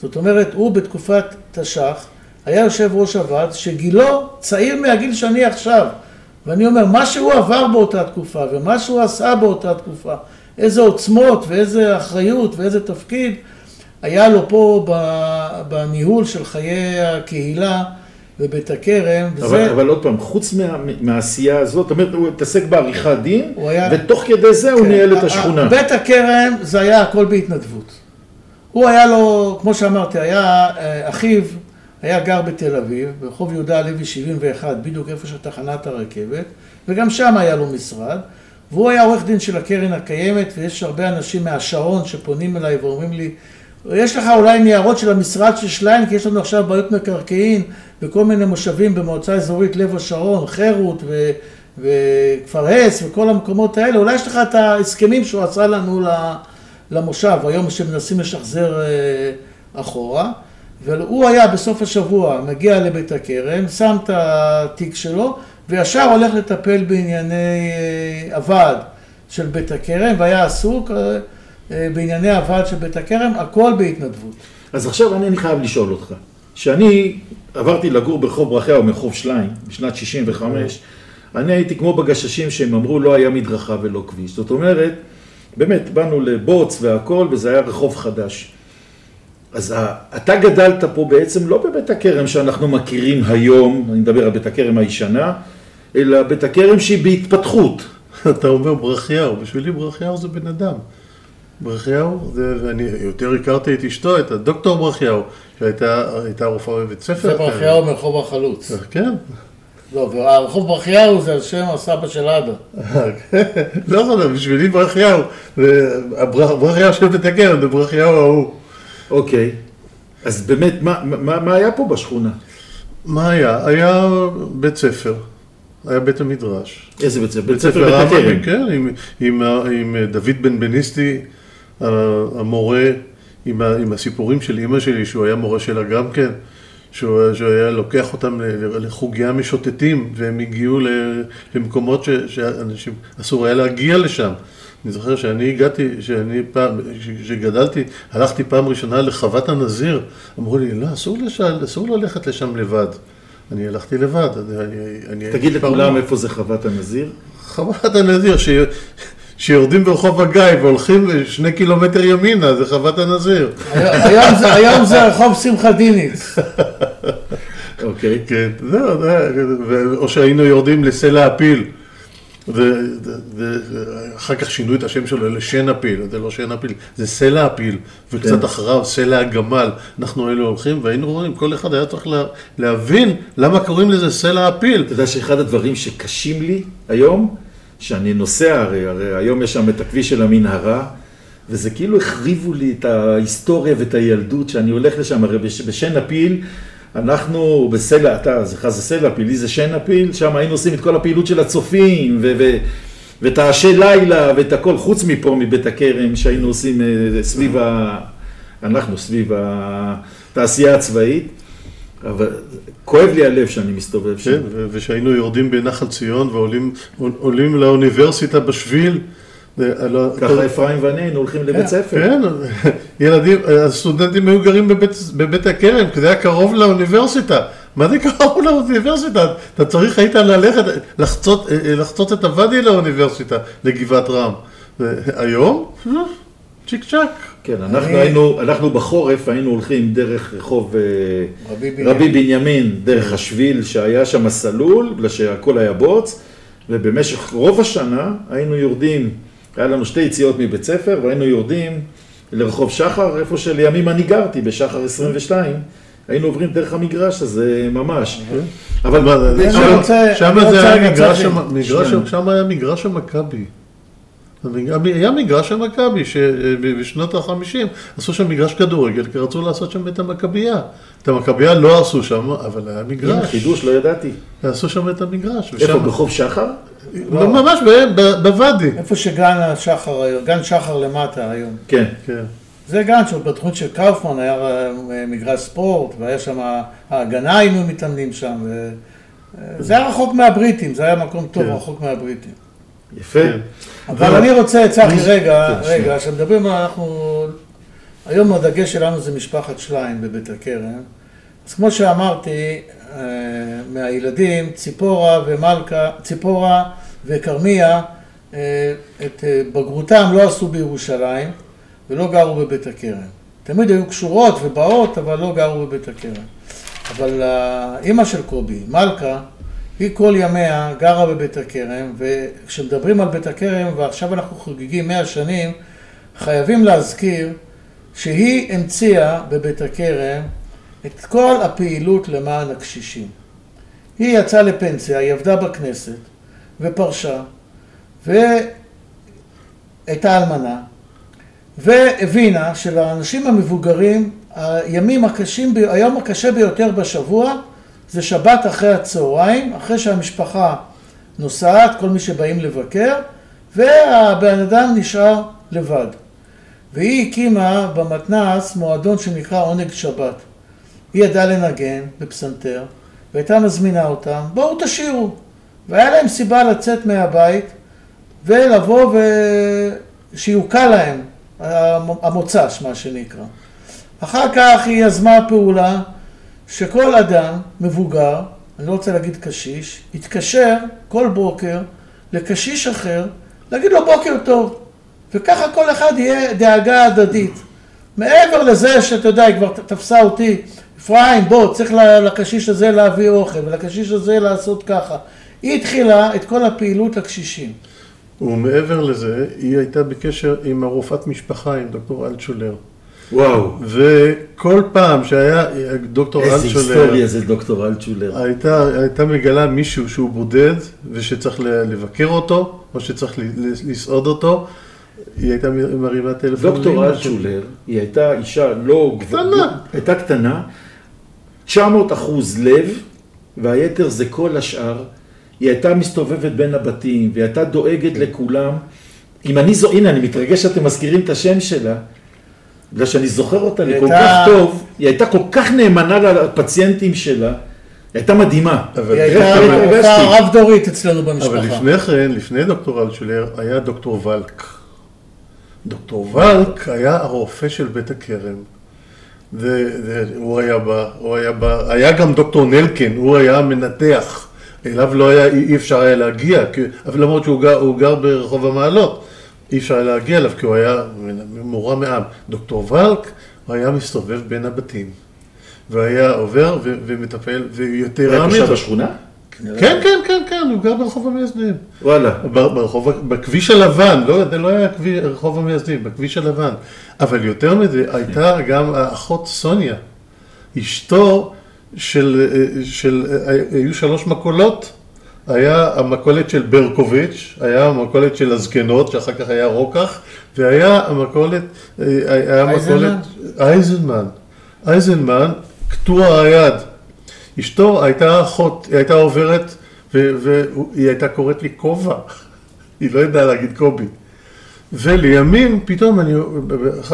זאת אומרת, הוא בתקופת תש"ח היה יושב ראש הוועד, שגילו צעיר מהגיל שאני עכשיו. ואני אומר, מה שהוא עבר באותה תקופה, ומה שהוא עשה באותה תקופה, איזה עוצמות ואיזה אחריות ואיזה תפקיד, היה לו פה בניהול של חיי הקהילה בבית הכרם, אבל, וזה... אבל עוד פעם, חוץ מה, מהעשייה הזאת, זאת אומרת, הוא התעסק בעריכת דין, הוא היה- ותוך כדי זה הוא כן, ניהל את השכונה. בית הכרם זה היה הכל בהתנדבות. הוא היה לו, כמו שאמרתי, היה, אה, אחיו היה גר בתל אביב, ברחוב יהודה הלוי 71, בדיוק איפה שתחנת הרכבת, וגם שם היה לו משרד, והוא היה עורך דין של הקרן הקיימת, ויש הרבה אנשים מהשרון שפונים אליי ואומרים לי, יש לך אולי ניירות של המשרד של שליין, כי יש לנו עכשיו בעיות מקרקעין בכל מיני מושבים במועצה אזורית לב השרון, חירות ו... וכפר הס וכל המקומות האלה, אולי יש לך את ההסכמים שהוא עשה לנו למושב, היום שמנסים לשחזר אה, והוא היה בסוף השבוע מגיע לבית הכרם, שם את התיק שלו, וישר הולך לטפל בענייני אה, הוועד של בית הכרם, והיה עסוק אה, אה, בענייני הוועד של בית הכרם, הכל בהתנדבות. אז עכשיו אני, אני חייב לשאול אותך. כשאני עברתי לגור ברחוב ברכיה או מרחוב שליין, בשנת 65, אני הייתי כמו בגששים שהם אמרו לא היה מדרכה ולא כביש. זאת אומרת, באמת, באנו לבוץ והכל, וזה היה רחוב חדש. אז אתה גדלת פה בעצם לא בבית הכרם שאנחנו מכירים היום, אני מדבר על בית הכרם הישנה, אלא בית הכרם שהיא בהתפתחות. אתה אומר ברכיהו, בשבילי ברכיהו זה בן אדם. ברכיהו, זה, ואני יותר הכרתי את אשתו, את הדוקטור ברכיהו, שהייתה הייתה רופאה בבית ספר. זה ברכיהו מרחוב החלוץ. כן. לא, והרחוב ברכיהו זה על שם הסבא של עדה. לא יודע, בשבילי ברכיהו, ברכיהו של בית הכרם, זה ברכיהו ההוא. אוקיי. אז באמת, מה, מה, מה היה פה בשכונה? מה היה? היה בית ספר, היה בית המדרש. איזה בית ספר? בית ספר בית הכרם. רמב"ם, כן, עם, עם, ה- עם דוד בן בניסטי, המורה, עם, ה, עם הסיפורים של אימא שלי, שהוא היה מורה שלה גם כן, שהוא, שהוא היה לוקח אותם לחוגיה משוטטים, והם הגיעו למקומות ש, שאנשים, אסור היה להגיע לשם. אני זוכר שאני הגעתי, שאני פעם, כשגדלתי, הלכתי פעם ראשונה לחוות הנזיר, אמרו לי, לא, אסור, לשם, אסור ללכת לשם לבד. אני הלכתי לבד. אני, אני, אני תגיד לכולם איפה זה חוות הנזיר? חוות הנזיר, ש... שיורדים ברחוב הגיא והולכים שני קילומטר ימינה, זה חוות הנזיר. היום זה- היום זה רחוב שמחה דיניץ. אוקיי. כן, זהו, זה, ו- או שהיינו יורדים לסלע הפיל. ואחר כך שינו את השם שלו לשן הפיל, זה לא שן הפיל, זה סלע הפיל, וקצת כן. אחריו סלע הגמל. אנחנו היינו הולכים והיינו רואים, כל אחד היה צריך לה, להבין למה קוראים לזה סלע הפיל. אתה יודע שאחד הדברים שקשים לי היום, שאני נוסע הרי, הרי היום יש שם את הכביש של המנהרה, וזה כאילו החריבו לי את ההיסטוריה ואת הילדות, שאני הולך לשם, הרי בש, בשן הפיל, אנחנו בסלע, אתה, לך זה סלע הפיל, לי זה שן הפיל, שם היינו עושים את כל הפעילות של הצופים, ו... ו ואת האשי לילה, ואת הכל, חוץ מפה, מבית הכרם, שהיינו עושים אה, סביב ה... אנחנו סביב התעשייה הצבאית. אבל כואב לי הלב שאני מסתובב שם. כן, ושהיינו יורדים בנחל ציון ועולים עולים לאוניברסיטה בשביל. זה- לא- ככה אפרים ואני היינו הולכים לבית ספר. כן, ילדים, הסטודנטים היו גרים בבית, הכרם, כי זה היה קרוב לאוניברסיטה. מה זה קרוב לאוניברסיטה? אתה צריך היית ללכת, לחצות, לחצות את הוואדי לאוניברסיטה, לגבעת רם. היום? צ'יק צ'אק. כן, אנחנו היינו, אנחנו בחורף היינו הולכים דרך רחוב אה, רבי בנימין. רבי בנימין, דרך השביל שהיה שם סלול, בגלל שהכל היה בוץ, ובמשך רוב השנה היינו יורדים, היה לנו שתי יציאות מבית ספר, והיינו יורדים לרחוב שחר, איפה שלימים אני גרתי, בשחר 22, היינו עוברים דרך המגרש הזה ממש. אבל מה, אני שם- זה היה מגרש. שם היה מגרש המכבי. היה מגרש המכבי, שבשנות ה-50 עשו שם מגרש כדורגל, כי רצו לעשות שם את המכבייה. את המכבייה לא עשו שם, אבל היה מגרש. חידוש, לא ידעתי. עשו שם את המגרש. איפה, ברחוב שחר? לא, ממש בוואדי. איפה שגן השחר גן שחר למטה היום. כן. כן. זה גן שהוא בתוכנית של קאופמן, היה אה, מגרש ספורט, והיה שם, ההגנה היינו מתאמנים שם. ו... אה, זה היה רחוק מהבריטים, זה היה מקום טוב כן. רחוק מהבריטים. יפה. כן. אבל אני רוצה, צחי, רגע, כן. רגע, כשמדברים, אנחנו... היום הדגש שלנו זה משפחת שליין בבית הכרם. אז כמו שאמרתי, אה, מהילדים, ציפורה ומלכה, ציפורה וכרמיה, אה, את אה, בגרותם לא עשו בירושלים ולא גרו בבית הכרם. תמיד היו קשורות ובאות, אבל לא גרו בבית הכרם. אבל האימא של קובי, מלכה, היא כל ימיה גרה בבית הכרם, וכשמדברים על בית הכרם, ועכשיו אנחנו חוגגים 100 שנים, חייבים להזכיר שהיא המציאה בבית הכרם את כל הפעילות למען הקשישים. היא יצאה לפנסיה, היא עבדה בכנסת, ופרשה, והייתה אלמנה, והבינה שלאנשים המבוגרים, הימים הקשים, היום הקשה ביותר בשבוע זה שבת אחרי הצהריים, אחרי שהמשפחה נוסעת, כל מי שבאים לבקר, והבן אדם נשאר לבד. והיא הקימה במתנ"ס מועדון שנקרא עונג שבת. היא ידעה לנגן בפסנתר, והייתה מזמינה אותם, בואו תשאירו. והיה להם סיבה לצאת מהבית ולבוא ושיוקל להם המוצ"ש, מה שנקרא. אחר כך היא יזמה פעולה שכל אדם מבוגר, אני לא רוצה להגיד קשיש, יתקשר כל בוקר לקשיש אחר, להגיד לו בוקר טוב. וככה כל אחד יהיה דאגה הדדית. מעבר לזה שאתה יודע, היא כבר תפסה אותי, אפרים, בוא, צריך לקשיש הזה להביא אוכל, ולקשיש הזה לעשות ככה. היא התחילה את כל הפעילות לקשישים. ומעבר לזה, היא הייתה בקשר עם הרופאת משפחה, עם דוקטור אלטשולר. וואו. וכל פעם שהיה דוקטור איזה אלטשולר, היסטוריה זה דוקטור אלטשולר. הייתה, הייתה מגלה מישהו שהוא בודד ושצריך לבקר אותו, או שצריך לסעוד אותו, היא הייתה מרימה טלפון. דוקטור אלטשולר, היא הייתה אישה לא... קטנה. הייתה קטנה, 900 אחוז לב, והיתר זה כל השאר. היא הייתה מסתובבת בין הבתים, והיא הייתה דואגת לכולם. אם אני זו... הנה, אני מתרגש שאתם מזכירים את השם שלה. בגלל שאני זוכר אותה לי היא כל כך טוב, היא הייתה כל כך נאמנה לפציינטים שלה, היא הייתה מדהימה. אבל- היא הייתה רב-דורית אצלנו אבל במשפחה. לפני כן, לפני דוקטור אלטשולר, היה דוקטור ולק. דוקטור ולק היה הרופא של בית הכרם. והוא היה בא, הוא היה בא, היה גם דוקטור נלקן, הוא היה המנתח. אליו לא היה, אי אפשר היה להגיע, כי, למרות שהוא גר, הוא גר ברחוב המעלות, אי אפשר היה להגיע אליו כי הוא היה מורם מעם. דוקטור ולק, הוא היה מסתובב בין הבתים. והיה עובר ו- ומטפל, ויותר הוא היה תושב בשכונה? כן, כן, כן, כן, הוא גר ברחוב המייסדים. וואלה. בר- ברחוב, בכביש הלבן, לא, זה לא היה כביש, רחוב המייסדים, בכביש הלבן. אבל יותר מזה, הייתה גם האחות סוניה, אשתו של, של, היו שלוש מכולות, היה המכולת של ברקוביץ', היה המכולת של הזקנות, שאחר כך היה רוקח, והיה המכולת, אה, היה אייזנמן? מכולת, אייזנמן, אייזנמן, קטוע היד. אשתו הייתה אחות, היא הייתה עוברת, והיא הייתה קוראת לי כובע, היא לא ידעה להגיד קובי. ולימים, פתאום אני,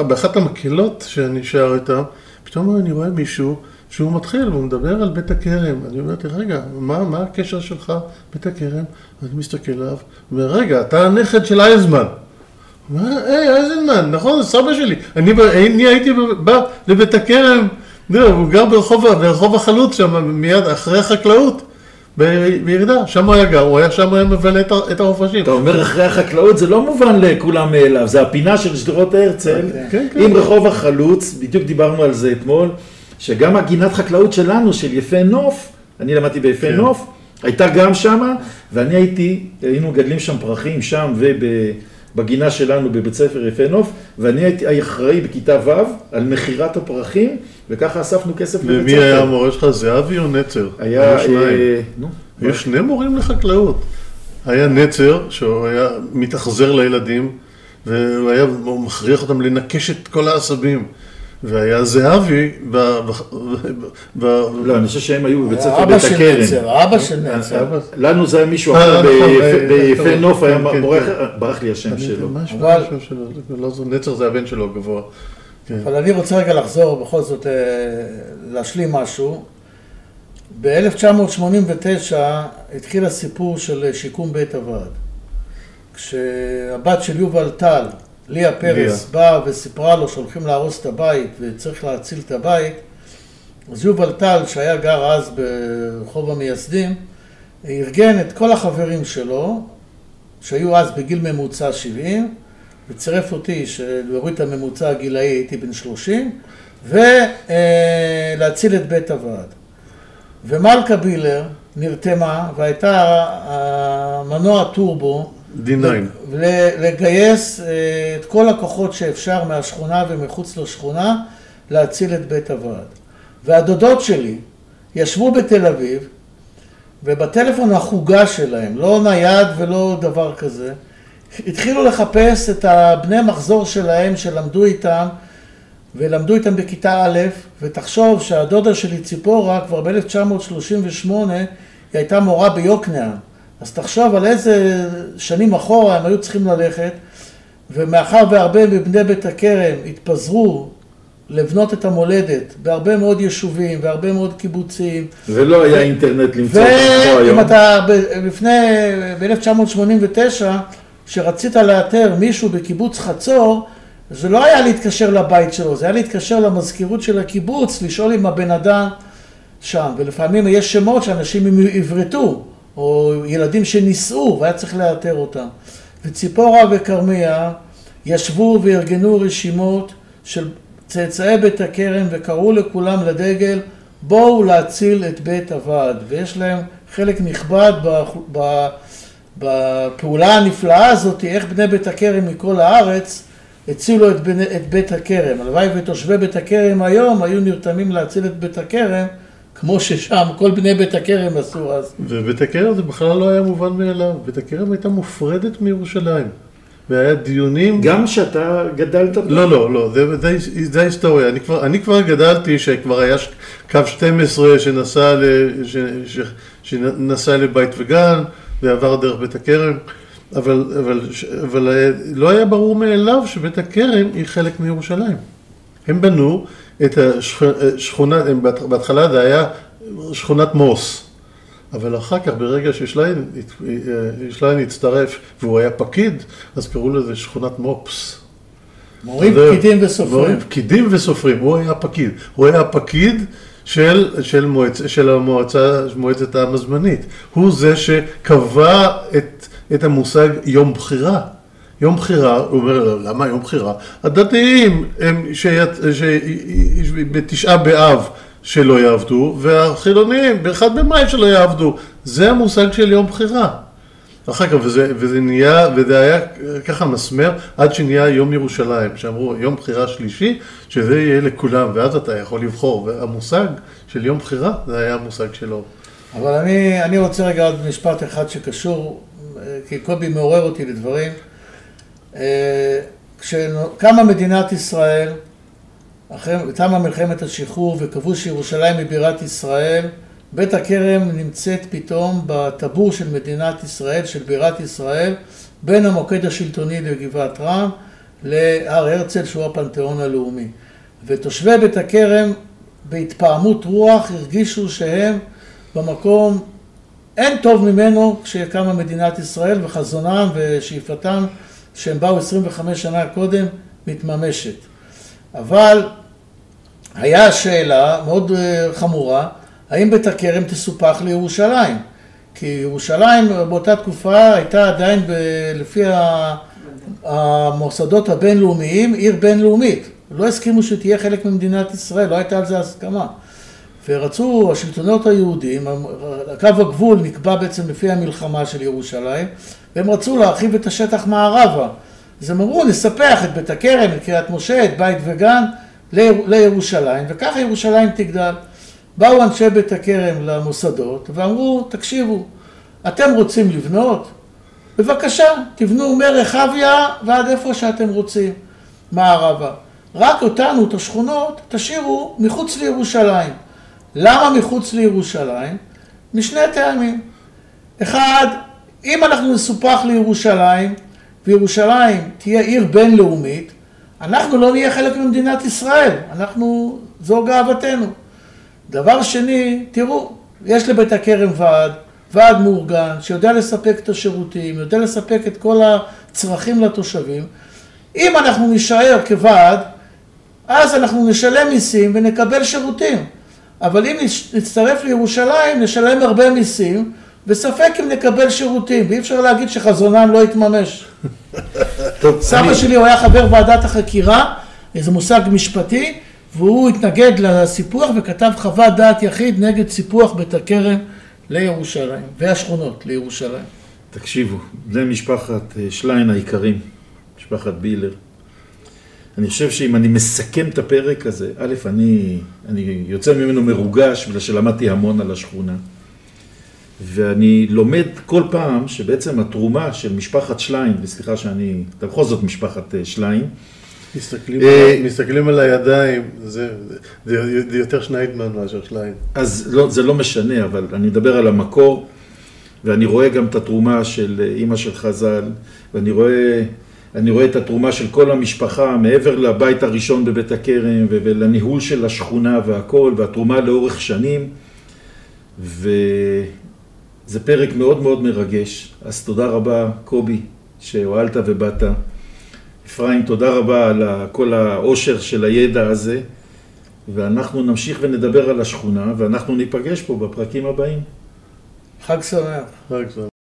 באחת המקהלות שאני שר איתם, פתאום אני רואה מישהו שהוא מתחיל, והוא מדבר על בית הכרם. אני אומר, רגע, מה, מה הקשר שלך, בית הכרם? אני מסתכל עליו, אומר, רגע, אתה הנכד של אייזמן. הוא אומר, היי, אייזנמן, נכון, סבא שלי. אני, אני הייתי בא לבית הכרם, זהו, הוא גר ברחוב, ברחוב החלוץ שם, מיד אחרי החקלאות. בירידה, שם הוא היה גר, הוא היה שם מבלה את את החופשים. אתה אומר אחרי החקלאות, זה לא מובן לכולם מאליו, זה הפינה של שדרות הרצל, כן, כן. עם רחוב החלוץ, בדיוק דיברנו על זה אתמול, שגם הגינת חקלאות שלנו, של יפה נוף, אני למדתי ביפה כן. נוף, הייתה גם שמה, ואני הייתי, היינו מגדלים שם פרחים, שם ובגינה שלנו בבית ספר יפה נוף, ואני הייתי אחראי בכיתה ו' על מכירת הפרחים, וככה אספנו כסף לבית ומי ספר. היה המורה שלך, זהבי או נצר? היה, היו שניים. אה, היו שני מורים לחקלאות. היה נצר, שהוא היה מתאכזר לילדים, והוא היה מכריח אותם לנקש את כל העשבים. והיה זהבי, ב... ב... ב... לא, אני חושב שהם היו בבית ספר אבא בית הכרם. נצר, אבא של נצר. לנו זה היה מישהו אה, אחר נכון, ביפה- אה, אה, נוף, היה כן, כן, מורה כן. ברח לי השם שלו. מה השם אבל- השם שלו? לא זו- נצר זה הבן שלו הגבוה. כן. אבל אני רוצה רגע לחזור, בכל זאת, אה, להשלים משהו. ב-1989 התחיל הסיפור של שיקום בית הוועד. כשהבת של יובל טל, ליה פרס, באה וסיפרה לו שהולכים להרוס את הבית וצריך להציל את הבית, אז יובל טל, שהיה גר אז ברחוב המייסדים, ארגן את כל החברים שלו, שהיו אז בגיל ממוצע 70, וצירף אותי, להוריד את הממוצע הגילאי, הייתי בן 30, ולהציל את בית הוועד. ומלכה בילר נרתמה, והייתה המנוע טורבו, D9. לגייס אה, את כל הכוחות שאפשר מהשכונה ומחוץ לשכונה להציל את בית הוועד. והדודות שלי ישבו בתל אביב, ובטלפון החוגה שלהם, לא נייד ולא דבר כזה, התחילו לחפש את הבני מחזור שלהם שלמדו איתם, ולמדו איתם בכיתה א', ותחשוב שהדודה שלי ציפורה כבר ב-1938 היא הייתה מורה ביוקנעם. אז תחשוב על איזה שנים אחורה הם היו צריכים ללכת, ומאחר והרבה מבני בית הכרם התפזרו לבנות את המולדת בהרבה מאוד יישובים והרבה מאוד קיבוצים, ולא היה אינטרנט למצוא אותם כמו היום. ואם אתה לפני, ב-1989, כשרצית לאתר מישהו בקיבוץ חצור, זה לא היה להתקשר לבית שלו, זה היה להתקשר למזכירות של הקיבוץ, לשאול אם הבן אדם שם. ולפעמים יש שמות שאנשים עברתו, או ילדים שנישאו, והיה צריך לאתר אותם. וציפורה וכרמיה ישבו וארגנו רשימות של צאצאי בית הכרם וקראו לכולם לדגל, בואו להציל את בית הוועד. ויש להם חלק נכבד בפעולה הנפלאה הזאת, איך בני בית הכרם מכל הארץ הצילו את, בני, את בית הכרם. הלוואי ותושבי בית הכרם היום היו נרתמים להציל את בית הכרם, כמו ששם כל בני בית הכרם עשו אז. ובית הכרם זה בכלל לא היה מובן מאליו. בית הכרם הייתה מופרדת מירושלים. והיה דיונים... גם שאתה גדלת? לא, לא, לא, זה, זה, זה ההיסטוריה. אני כבר, אני כבר גדלתי שכבר היה קו 12 שנסע, ל, ש, ש, שנסע לבית וגן ועבר דרך בית הכרם, אבל, אבל, אבל אה, לא היה ברור מאליו שבית הכרם היא חלק מירושלים. הם בנו את השכונה, הם בהת- בהתחלה זה היה שכונת מוס. אבל אחר כך, ברגע ששליין אה, הצטרף והוא היה פקיד, אז קראו לזה שכונת מופס. מורים. פקידים וסופרים. מורים, פקידים וסופרים, הוא היה פקיד. הוא היה פקיד של, של, מועצ, של המועצה, מועצת העם הזמנית. הוא זה שקבע את, את המושג יום בחירה. יום בחירה, הוא אומר, "לא, למה יום בחירה? הדתיים הם שיצ... ש... בתשעה באב שלא יעבדו, והחילונים באחד במאי שלא יעבדו. זה המושג של יום בחירה. אחר כך, וזה, וזה נהיה, וזה היה ככה מסמר עד שנהיה יום ירושלים, שאמרו יום בחירה שלישי, שזה יהיה לכולם, ואז אתה יכול לבחור, והמושג של יום בחירה, זה היה המושג שלו. אבל אני, אני רוצה רגע עוד משפט אחד שקשור, אה, כי קובי מעורר אותי לדברים. אה, כשקמה מדינת ישראל, אחרי תמה מלחמת השחרור וקבעו שירושלים היא בירת ישראל, בית הכרם נמצאת פתאום בטבור של מדינת ישראל, של בירת ישראל, בין המוקד השלטוני לגבעת רם להר הרצל שהוא הפנתיאון הלאומי. ותושבי בית הכרם בהתפעמות רוח הרגישו שהם במקום אין טוב ממנו כשקמה מדינת ישראל וחזונם ושאיפתם שהם באו 25 שנה קודם מתממשת. אבל היה שאלה מאוד אה, חמורה, האם בית הכרם תסופח לירושלים? כי ירושלים באותה תקופה הייתה עדיין ב, לפי המוסדות הבינלאומיים עיר בינלאומית. לא הסכימו שתהיה חלק ממדינת ישראל, לא הייתה על זה הסכמה. ורצו השלטונות היהודים, קו הגבול נקבע בעצם לפי המלחמה של ירושלים, והם רצו להרחיב את השטח מערבה. אז הם אמרו, נספח את בית הכרם, את קריית משה, את בית וגן, לירושלים, וככה ירושלים תגדל. באו אנשי בית הכרם למוסדות ואמרו, תקשיבו, אתם רוצים לבנות? בבקשה, תבנו מרחביה ועד איפה שאתם רוצים, מערבה. רק אותנו, את השכונות, תשאירו מחוץ לירושלים. למה מחוץ לירושלים? משני טעמים. אחד, אם אנחנו נסופח לירושלים, וירושלים תהיה עיר בינלאומית, אנחנו לא נהיה חלק ממדינת ישראל, אנחנו, זו גאוותנו. דבר שני, תראו, יש לבית הכרם ועד, ועד מאורגן, שיודע לספק את השירותים, יודע לספק את כל הצרכים לתושבים. אם אנחנו נישאר כוועד, אז אנחנו נשלם מיסים ונקבל שירותים. אבל אם נצטרף לירושלים, נשלם הרבה מיסים, וספק אם נקבל שירותים, ואי אפשר להגיד שחזונם לא יתממש. טוב, סבא אני... שלי הוא היה חבר ועדת החקירה, איזה מושג משפטי, והוא התנגד לסיפוח וכתב חוות דעת יחיד נגד סיפוח בית הכרם לירושלים, והשכונות לירושלים. תקשיבו, זה משפחת אה, שליין היקרים, משפחת בילר. אני חושב שאם אני מסכם את הפרק הזה, א', אני, אני יוצא ממנו מרוגש, בגלל שלמדתי המון על השכונה. ואני לומד כל פעם שבעצם התרומה של משפחת שליין, וסליחה שאני, אתה בכל זאת משפחת אה, שליין. מסתכלים, אה, מסתכלים על הידיים, זה, זה, זה יותר שניידמן מאשר שליין. אז לא, זה לא משנה, אבל אני אדבר על המקור, ואני רואה גם את התרומה של אה, אימא של חז"ל, ואני רואה, אני רואה את התרומה של כל המשפחה, מעבר לבית הראשון בבית הכרם, ולניהול של השכונה והכל, והתרומה לאורך שנים. ו... זה פרק מאוד מאוד מרגש, אז תודה רבה, קובי, שהואלת ובאת. אפרים, תודה רבה על כל העושר של הידע הזה, ואנחנו נמשיך ונדבר על השכונה, ואנחנו ניפגש פה בפרקים הבאים. חג שמח. חג שמח.